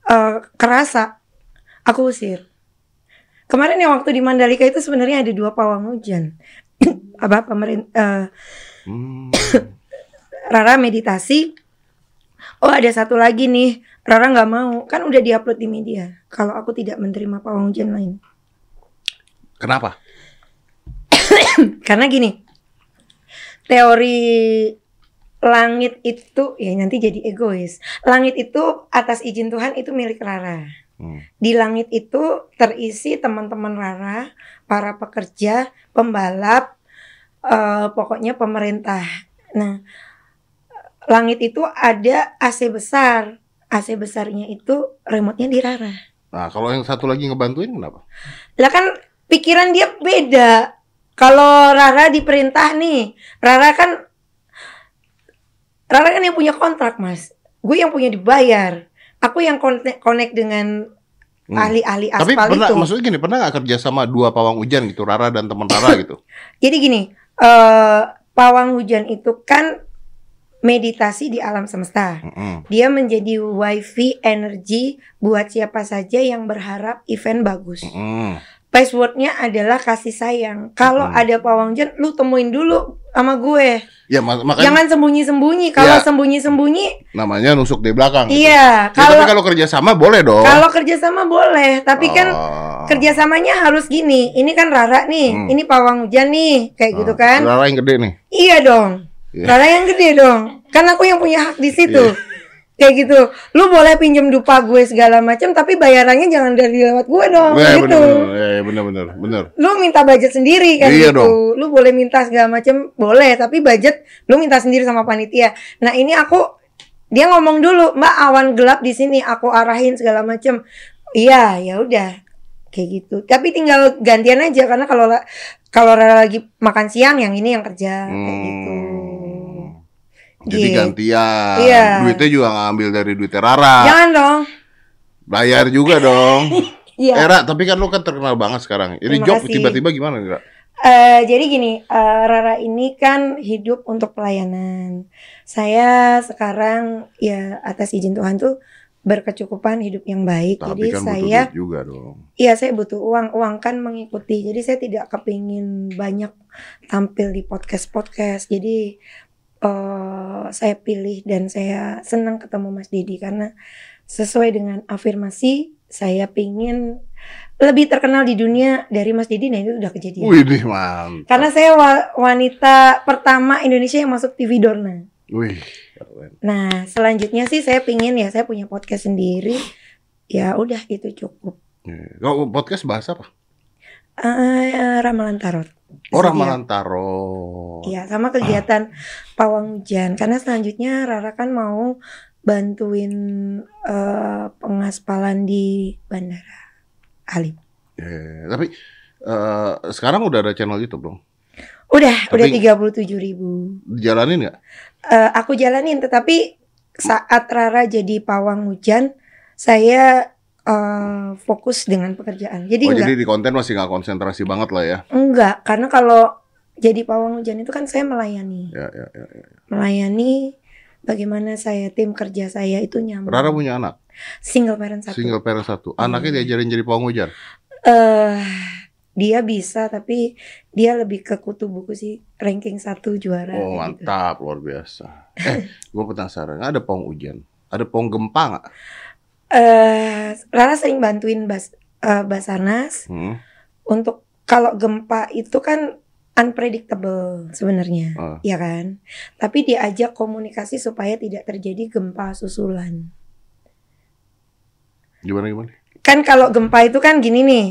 eh, kerasa aku usir. Kemarin yang waktu di Mandalika itu sebenarnya ada dua pawang hujan. Apa pemerintah Hmm. Rara meditasi. Oh ada satu lagi nih, Rara nggak mau. Kan udah diupload di media. Kalau aku tidak menerima pawang hujan lain. Kenapa? Karena gini, teori langit itu ya nanti jadi egois. Langit itu atas izin Tuhan itu milik Rara. Hmm. Di langit itu terisi teman-teman Rara, para pekerja, pembalap, eh, pokoknya pemerintah. Nah, langit itu ada AC besar. AC besarnya itu remote-nya di Rara. Nah, kalau yang satu lagi ngebantuin kenapa? Lah kan pikiran dia beda. Kalau Rara diperintah nih, Rara kan Rara kan yang punya kontrak, Mas. Gue yang punya dibayar. Aku yang connect, connect dengan Hmm. ahli-ahli Tapi aspal pernah, itu. maksudnya gini, pernah nggak kerja sama dua pawang hujan gitu, Rara dan teman Rara gitu? Jadi gini, eh pawang hujan itu kan meditasi di alam semesta. Mm-mm. Dia menjadi wifi energi buat siapa saja yang berharap event bagus. Mm-mm. Passwordnya adalah kasih sayang. Kalau Hmm. ada pawang hujan, lu temuin dulu sama gue. Ya ma- makanya Jangan sembunyi-sembunyi. Kalau Ya. sembunyi-sembunyi, namanya nusuk di belakang. gitu. iya. Ya, tapi Kalau kalau kerja sama boleh dong. kalau kerjasama boleh, tapi kan Oh. kerjasamanya harus gini. Ini kan Rara nih, Hmm. ini pawang hujan nih, kayak gitu Oh, kan? Rara yang gede nih. Iya dong. Iya. Rara yang gede dong. Kan aku yang punya hak di situ. Iya. Kayak gitu. Lu boleh pinjem dupa gue segala macam, tapi bayarannya jangan dari lewat gue dong. Ya, gitu. bener, ya, bener, bener, bener. Lu minta budget sendiri kan Iya gitu. Lu boleh minta segala macam, boleh, tapi budget lu minta sendiri sama panitia. Nah, ini aku dia ngomong dulu, "Mbak, awan gelap di sini, aku arahin segala macam." Iya, ya udah. Kayak gitu. Tapi tinggal gantian aja karena kalau la- kalau Rara lagi makan siang yang ini yang kerja kayak gitu. Jadi Gitu. gantian. Iya. Duitnya juga ngambil dari duitnya Rara. Jangan dong. Bayar juga dong. Iya. Era, tapi kan lu kan terkenal banget sekarang. Ini Terima job tiba-tiba gimana nih, Ra? Eh, jadi gini, eh, Rara ini kan hidup untuk pelayanan. Saya sekarang ya atas izin Tuhan tuh berkecukupan hidup yang baik. Tapi jadi kan butuh saya, duit juga dong. iya saya butuh uang, uang kan mengikuti. Jadi saya tidak kepingin banyak tampil di podcast podcast. Jadi eh saya pilih dan saya senang ketemu Mas Didi karena sesuai dengan afirmasi saya pingin lebih terkenal di dunia dari Mas Didi. Nah itu udah kejadian. Wih, mantap. Karena saya wa- wanita pertama Indonesia yang masuk TV Dorna. Wih, keren. Nah, selanjutnya sih saya pingin ya saya punya podcast sendiri. Ya udah itu cukup. Ya. Kalau podcast bahasa apa? Eh, ramalan tarot. Orang Sedia. Malang Tarot. Iya, sama kegiatan pawang hujan. Karena selanjutnya Rara kan mau bantuin eh, pengaspalan di bandara Halim. Ya, tapi eh, sekarang udah ada channel YouTube dong. Udah, Tapi- udah 37 ribu. Dijalanin nggak? Eh, aku jalanin tetapi saat Rara jadi pawang hujan saya eh, fokus dengan pekerjaan jadi Oh, enggak jadi di konten masih nggak konsentrasi banget lah ya. enggak karena kalau jadi pawang hujan itu kan saya melayani Ya, ya, ya. ya. melayani bagaimana saya tim kerja saya itu nyaman Rara punya anak, single parent satu single parent satu. Anaknya Hmm. diajarin jadi pawang hujan. eh dia bisa tapi dia lebih ke kutu buku sih ranking satu juara Oh kayak gitu. mantap, luar biasa. Eh, gue penasaran. Ada pawang hujan, ada pawang gempa nggak? eh Rara sering bantuin Bas eh, Basarnas Hmm. untuk kalau gempa itu kan unpredictable sebenarnya, Ah. ya kan? Tapi diajak komunikasi supaya tidak terjadi gempa susulan. Gimana gimana? Kan kalau gempa itu kan gini nih,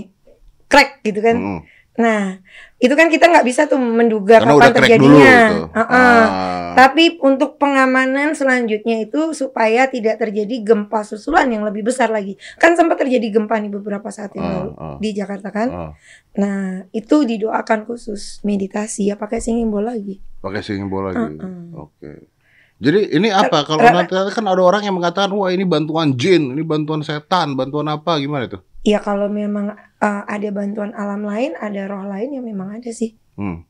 crack gitu kan. Hmm. Nah, itu kan kita nggak bisa tuh menduga Karena kapan crack dulu terjadinya. tuh. Heeh. Ah. Tapi untuk pengamanan selanjutnya itu supaya tidak terjadi gempa susulan yang lebih besar lagi. Kan sempat terjadi gempa nih beberapa saat yang Ah, lalu ah. di Jakarta kan. Ah. Nah, itu didoakan khusus meditasi ya pakai singing bowl lagi. Pakai singing bowl lagi. Oke. Jadi ini apa? Kalau nanti kan ada orang yang mengatakan wah ini bantuan jin, ini bantuan setan, bantuan apa gimana itu? Ya kalau memang uh, ada bantuan alam lain, ada roh lain yang memang ada sih. Hmm.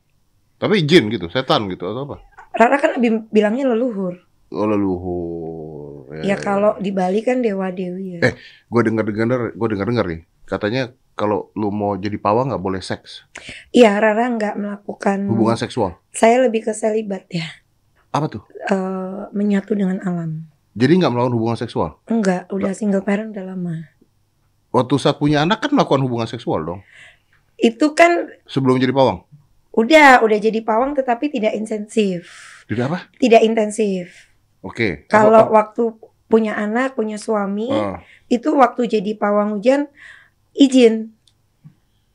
Tapi jin gitu, setan gitu atau apa? Rara kan bi- bilangnya leluhur. Oh leluhur. Ya kalau di Bali kan dewa dewi ya. Eh. Gue dengar dengar, gue dengar dengar nih. Katanya kalau lu mau jadi pawang nggak boleh seks, Iya Rara nggak melakukan. hubungan seksual. Saya lebih ke selibat ya, Apa tuh? Eh, menyatu dengan alam. Jadi nggak melakukan hubungan seksual. Enggak, udah single parent udah lama. Waktu saat punya anak kan melakukan hubungan seksual dong. Itu kan Sebelum jadi pawang. udah udah jadi pawang tetapi tidak intensif. Tidak apa? Tidak intensif. Oke. Kalau Apa- waktu punya anak, punya suami, Ah, itu waktu jadi pawang hujan izin.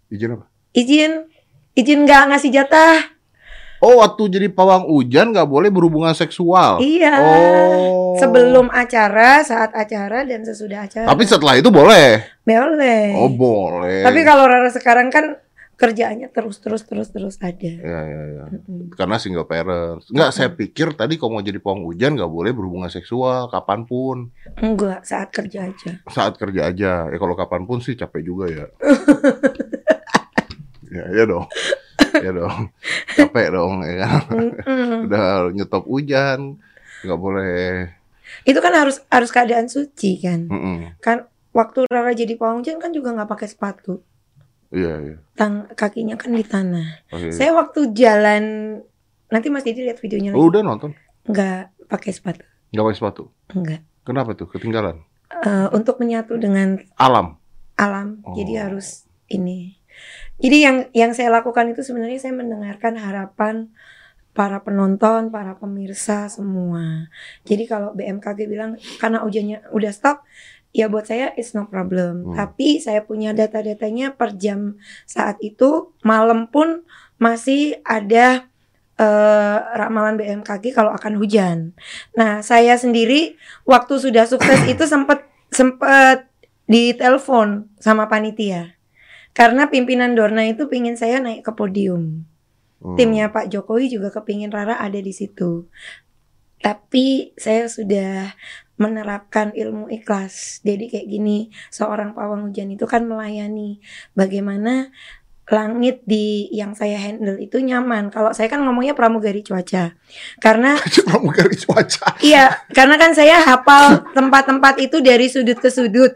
izin apa? Izin izin nggak ngasih jatah. Oh, waktu jadi pawang hujan nggak boleh berhubungan seksual. Iya. Oh. Sebelum acara, saat acara dan sesudah acara. Tapi setelah itu boleh. boleh. Oh, boleh. Tapi kalau Rara sekarang kan kerjaannya terus terus terus terus ada. Ya, ya, ya. Mm-mm. Karena single parents. Enggak, saya pikir tadi kalau mau jadi pawang hujan nggak boleh berhubungan seksual kapan pun. Enggak, saat kerja aja. Saat kerja aja. Ya kalau kapan pun sih capek juga ya. ya, ya dong. Ya dong. Capek dong ya kan. Udah nyetop hujan. nggak boleh. Itu kan harus harus keadaan suci kan. Mm-mm. Kan waktu Rara jadi pawang hujan kan juga nggak pakai sepatu. Iya, iya. Tang kakinya kan di tanah. Oke. Saya waktu jalan nanti Mas Didi lihat videonya Oh, lagi. udah nonton. Nggak pakai sepatu. Nggak pakai sepatu. Enggak. Kenapa tuh? Ketinggalan. Eh, untuk menyatu dengan Alam. alam. Oh. Jadi harus ini. Jadi yang yang saya lakukan itu sebenarnya saya mendengarkan harapan para penonton, para pemirsa semua. Jadi kalau BMKG bilang karena hujannya udah stop, ya buat saya it's no problem. Hmm. Tapi saya punya data-datanya per jam saat itu malam pun masih ada eh, ramalan BMKG kalau akan hujan. Nah, saya sendiri waktu sudah sukses itu sempat sempat ditelepon sama panitia. Karena pimpinan Dorna itu pingin saya naik ke podium. Hmm. Timnya Pak Jokowi juga kepingin Rara ada di situ. Tapi saya sudah menerapkan ilmu ikhlas. Jadi kayak gini, seorang pawang hujan itu kan melayani bagaimana langit di yang saya handle itu nyaman. Kalau saya kan ngomongnya pramugari cuaca. Karena Pramugari cuaca. Iya, karena kan saya hafal tempat-tempat itu dari sudut ke sudut.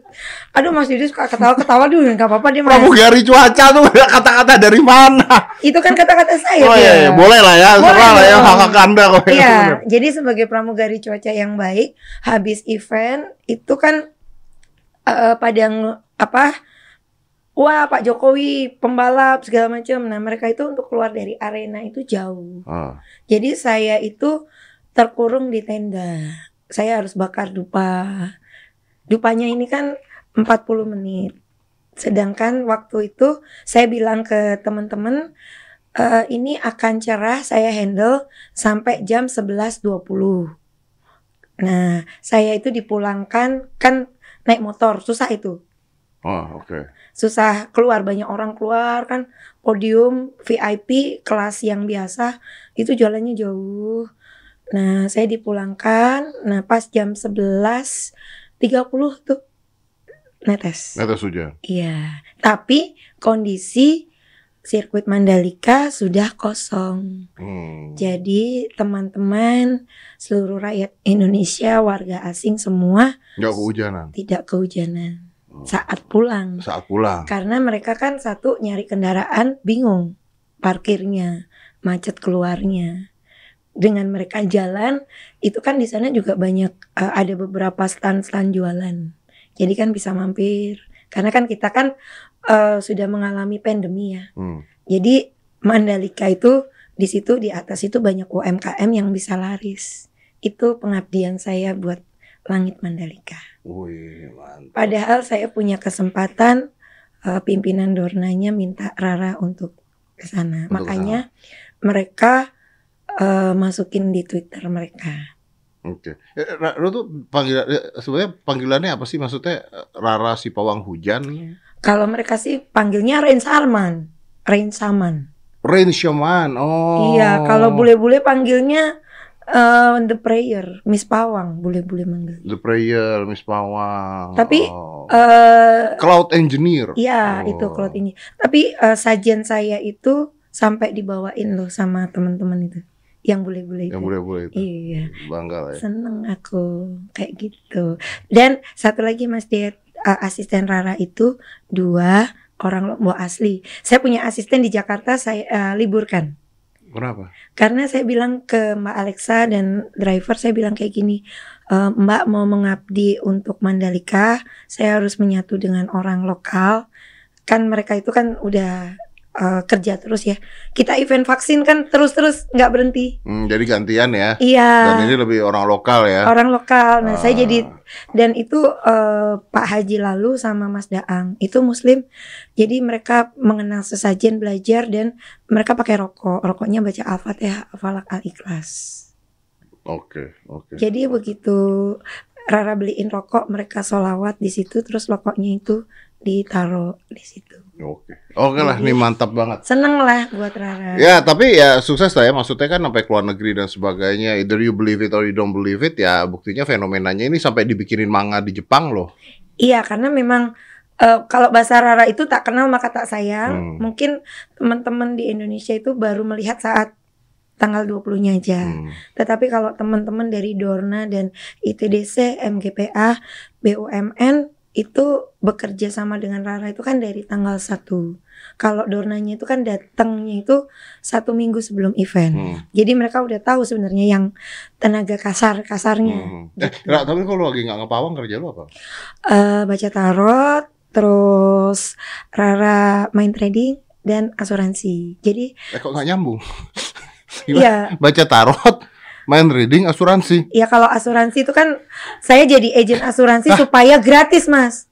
Aduh, Mas Didi suka ketawa-ketawa dulu, nggak apa-apa Mas. Pramugari cuaca tuh kata-kata dari mana? Itu kan kata-kata saya. Oh iya, iya. Boleh lah ya, Boleh lah ya dong. hak hak anda kok. Iya, jadi sebagai pramugari cuaca yang baik, habis event itu kan eh, pada apa? Wah, Pak Jokowi pembalap segala macam. Nah, mereka itu untuk keluar dari arena itu jauh. Ah, Jadi saya itu terkurung di tenda. Saya harus bakar dupa. Dupanya ini kan 40 menit. Sedangkan waktu itu saya bilang ke teman-teman "Eh, ini akan cerah saya handle sampai jam 11.20. Nah, saya itu dipulangkan kan naik motor, susah itu. Oh oke. Susah keluar banyak orang keluar kan podium VIP kelas yang biasa itu jalannya jauh. Nah, saya dipulangkan. Nah, pas jam 11.30 tuh netes. Netes hujan. Iya, tapi kondisi sirkuit Mandalika sudah kosong. Hmm. Jadi teman-teman seluruh rakyat Indonesia, warga asing semua Nggak kehujanan tidak kehujanan. Saat pulang. saat pulang. Karena mereka kan satu nyari kendaraan bingung parkirnya, macet keluarnya. Dengan mereka jalan, itu kan di sana juga banyak eh, ada beberapa stand-stand jualan. Jadi kan bisa mampir. Karena kan kita kan eh, sudah mengalami pandemi ya. Hmm. Jadi Mandalika itu di situ di atas itu banyak UMKM yang bisa laris. Itu pengabdian saya buat Langit Mandalika. Wih, mantap. Padahal saya punya kesempatan eh, pimpinan Dornanya minta Rara untuk ke sana. Makanya mereka eh, masukin di Twitter mereka. Oke. Eh, Ra- Lu tuh panggilan eh, sebenarnya panggilannya apa sih maksudnya eh, Rara si pawang hujan? Kalau mereka sih panggilnya Rain Salman, Rain Saman. Rain Shaman. Oh. Iya, kalau bule-bule panggilnya eh, The Prayer, Miss Pawang, bule-bule manggil. The Prayer, Miss Pawang. Tapi, Oh. Eh, Cloud Engineer. Iya, Oh. itu cloud ini. Tapi eh, sajian saya itu sampai dibawain loh sama teman-teman itu, yang bule-bule itu. Yang boleh-boleh itu. Iya, Bangga lah ya. seneng aku kayak gitu. Dan satu lagi Mas Diet, eh, asisten Rara itu dua orang Lombok asli. Saya punya asisten di Jakarta, saya eh, liburkan. Kenapa? Karena saya bilang ke Mbak Alexa dan driver, saya bilang kayak gini, "Eh, Mbak mau mengabdi untuk Mandalika, saya harus menyatu dengan orang lokal. Kan mereka itu kan udah eh, kerja terus ya. Kita event vaksin kan terus-terus nggak berhenti. Hmm, jadi gantian ya. Iya. Dan ini lebih orang lokal ya. Orang lokal. Nah, saya Ah. jadi dan itu eh, Pak Haji lalu sama Mas Daang itu Muslim. Jadi mereka mengenal sesajen belajar dan mereka pakai rokok. Rokoknya baca Al-Fatihah, Falak Al-Ikhlas. Oke, oke. Jadi begitu Rara beliin rokok, mereka solawat di situ, terus rokoknya itu ditaruh di situ. Oke. Oke lah, Jadi- ini mantap banget. Seneng lah buat Rara. Ya, tapi ya sukses lah ya. Maksudnya kan sampai ke luar negeri dan sebagainya. Either you believe it or you don't believe it. Ya buktinya fenomenanya ini sampai dibikinin manga di Jepang loh. Iya, karena memang eh, kalau bahasa Rara itu tak kenal maka tak sayang. Hmm. Mungkin teman-teman di Indonesia itu baru melihat saat tanggal 20-nya aja. Hmm. Tetapi kalau teman-teman dari Dorna dan ITDC, MGPA, BUMN itu bekerja sama dengan Rara itu kan dari tanggal 1. Kalau Dornanya itu kan datangnya itu satu minggu sebelum event. Hmm. Jadi mereka udah tahu sebenarnya yang tenaga kasar kasarnya. Hmm. Eh, Ra, tapi kalau lagi nggak ngepawang kerja lu apa? Eh, baca tarot, terus Rara main trading dan asuransi. Jadi Eh kok nggak nyambung? Iya, Baca tarot, main reading, asuransi. ya kalau asuransi itu kan saya jadi agent asuransi supaya gratis, Mas.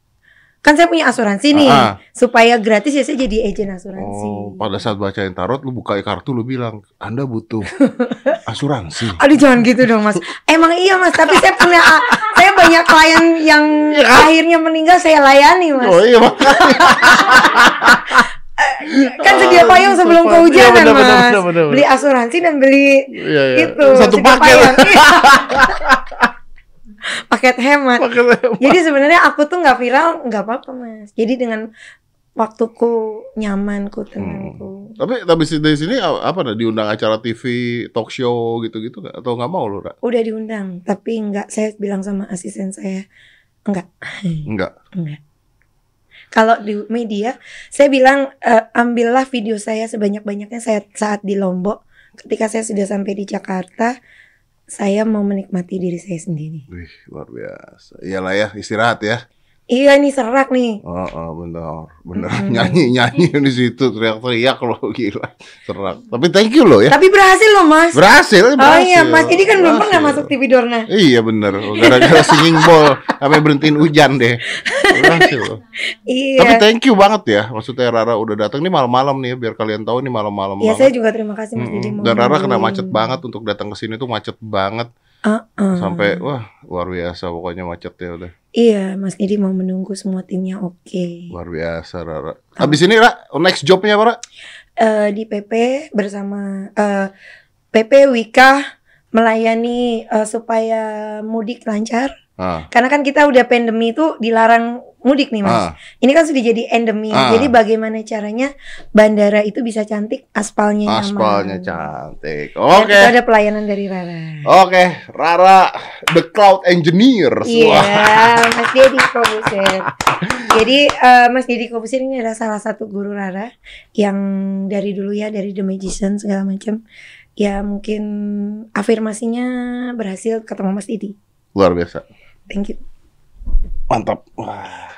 Kan saya punya asuransi nih, Ah, ah. supaya gratis ya saya jadi agent asuransi. Oh, pada saat bacain tarot lu buka kartu lu bilang, "Anda butuh asuransi." Aduh jangan gitu dong mas Emang iya mas Tapi saya punya Saya banyak klien yang Akhirnya meninggal saya layani mas Oh iya makanya. Kan sedia payung sebelum Iya, kehujanan bener, bener, mas bener, bener, Beli asuransi dan beli Iya, iya. Itu Satu paket. Paket hemat Jadi sebenarnya aku tuh nggak viral nggak apa-apa mas Jadi dengan Waktuku Nyamanku Tenangku Tapi tapi si- dari sini apa dah diundang acara TV, talk show gitu-gitu nggak? Atau nggak mau lu, Ra? Udah diundang Tapi nggak Saya bilang sama asisten saya Enggak Enggak. Enggak. Kalau di media, saya bilang eh, ambillah video saya sebanyak-banyaknya saya saat di Lombok. Ketika saya sudah sampai di Jakarta, saya mau menikmati diri saya sendiri. Wih, luar biasa. Iyalah ya, istirahat ya. Iya ini serak nih. Oh, oh benar, benar. Mm-mm. Nyanyi nyanyi di situ teriak-teriak loh gila. Serak. Tapi thank you loh ya. Tapi berhasil loh mas. Berhasil, oh berhasil. iya mas, jadi kan belum pernah masuk TV Dorna. Iya bener, gara-gara singing ball sampai berhentiin hujan deh. Berhasil loh. Iya. Tapi thank you banget ya, maksudnya Rara udah datang nih malam-malam nih ya, biar kalian tahu nih malam-malam Ya banget. saya juga terima kasih mas. Mm-mm. mau Dan Rara kena macet banget untuk datang ke sini tuh macet banget Uh-uh. sampai wah luar biasa pokoknya macetnya udah Iya, Mas Didi mau menunggu semua timnya oke. luar biasa Rara. Habis ini Ra, next jobnya apa Ra? eh di PP bersama eh PP Wika melayani eh, supaya mudik lancar. Ah, Karena kan kita udah pandemi itu dilarang mudik nih mas. ah, Ini kan sudah jadi endemi. Ah. Jadi bagaimana caranya bandara itu bisa cantik, aspalnya nyaman. aspalnya cantik. Oke. itu ada pelayanan dari Rara. Oke, Rara the cloud engineer. Iya, Wah. Mas Deddy Kobuser. Jadi eh, Mas Deddy Kobuser ini adalah salah satu guru Rara yang dari dulu ya dari The Magician segala macam. Ya mungkin afirmasinya berhasil ketemu Mas Didi. Luar biasa. Thank you. Mantap. Wah.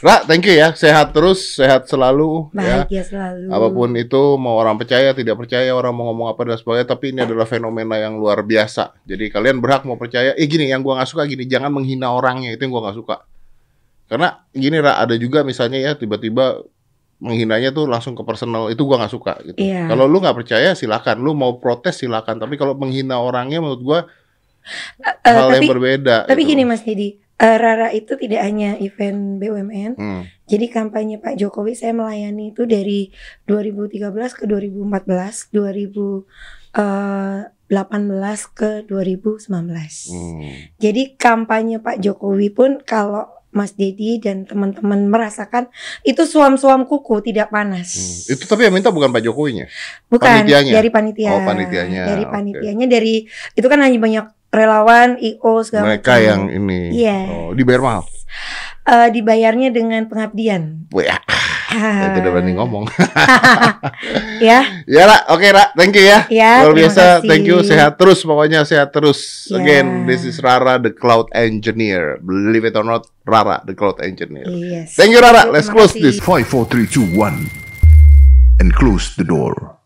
Ra, thank you ya. Sehat terus, sehat selalu ya. Bahagia selalu. Apa pun itu, mau orang percaya, tidak percaya, orang mau ngomong apa dan sebagainya, tapi ini adalah fenomena yang luar biasa. Jadi kalian berhak mau percaya. Eh gini, yang gua nggak suka gini, jangan menghina orangnya itu yang gua nggak suka. Karena gini, Ra, ada juga misalnya ya tiba-tiba menghinanya tuh langsung ke personal itu gua nggak suka gitu. Iya. Kalau lu nggak percaya silakan, lu mau protes silakan. Tapi kalau menghina orangnya menurut gua Eh, hal tapi yang berbeda. tapi gitu. gini Mas Dedi, eh, Rara itu tidak hanya event BUMN, Hmm. Jadi kampanye Pak Jokowi saya melayani itu dari 2013 ke 2014, 2018 ke 2019. Hmm. Jadi kampanye Pak Jokowi pun kalau Mas Dedi dan teman-teman merasakan itu suam-suam kuku tidak Hmm. panas. Itu tapi yang minta bukan Pak Jokowinya. Bukan panitianya? dari panitia. Oh, panitianya, Dari panitianya dari itu kan hanya banyak relawan, IO segala Mereka macam. yang ini. Iya. Oh, dibayar mahal. Eh, dibayarnya dengan pengabdian. Wah, saya tidak berani ngomong. ya, ya, Ra. Oke, Ra. Thank you ya. ya. Luar biasa. kasih. Thank you. Sehat terus pokoknya sehat terus. Ya. Again, this is Rara the Cloud Engineer. Believe it or not, Rara the Cloud Engineer. Yes. Thank you Rara. Let's close kasih. this. 5, 4, 3, 2, 1. And close the door.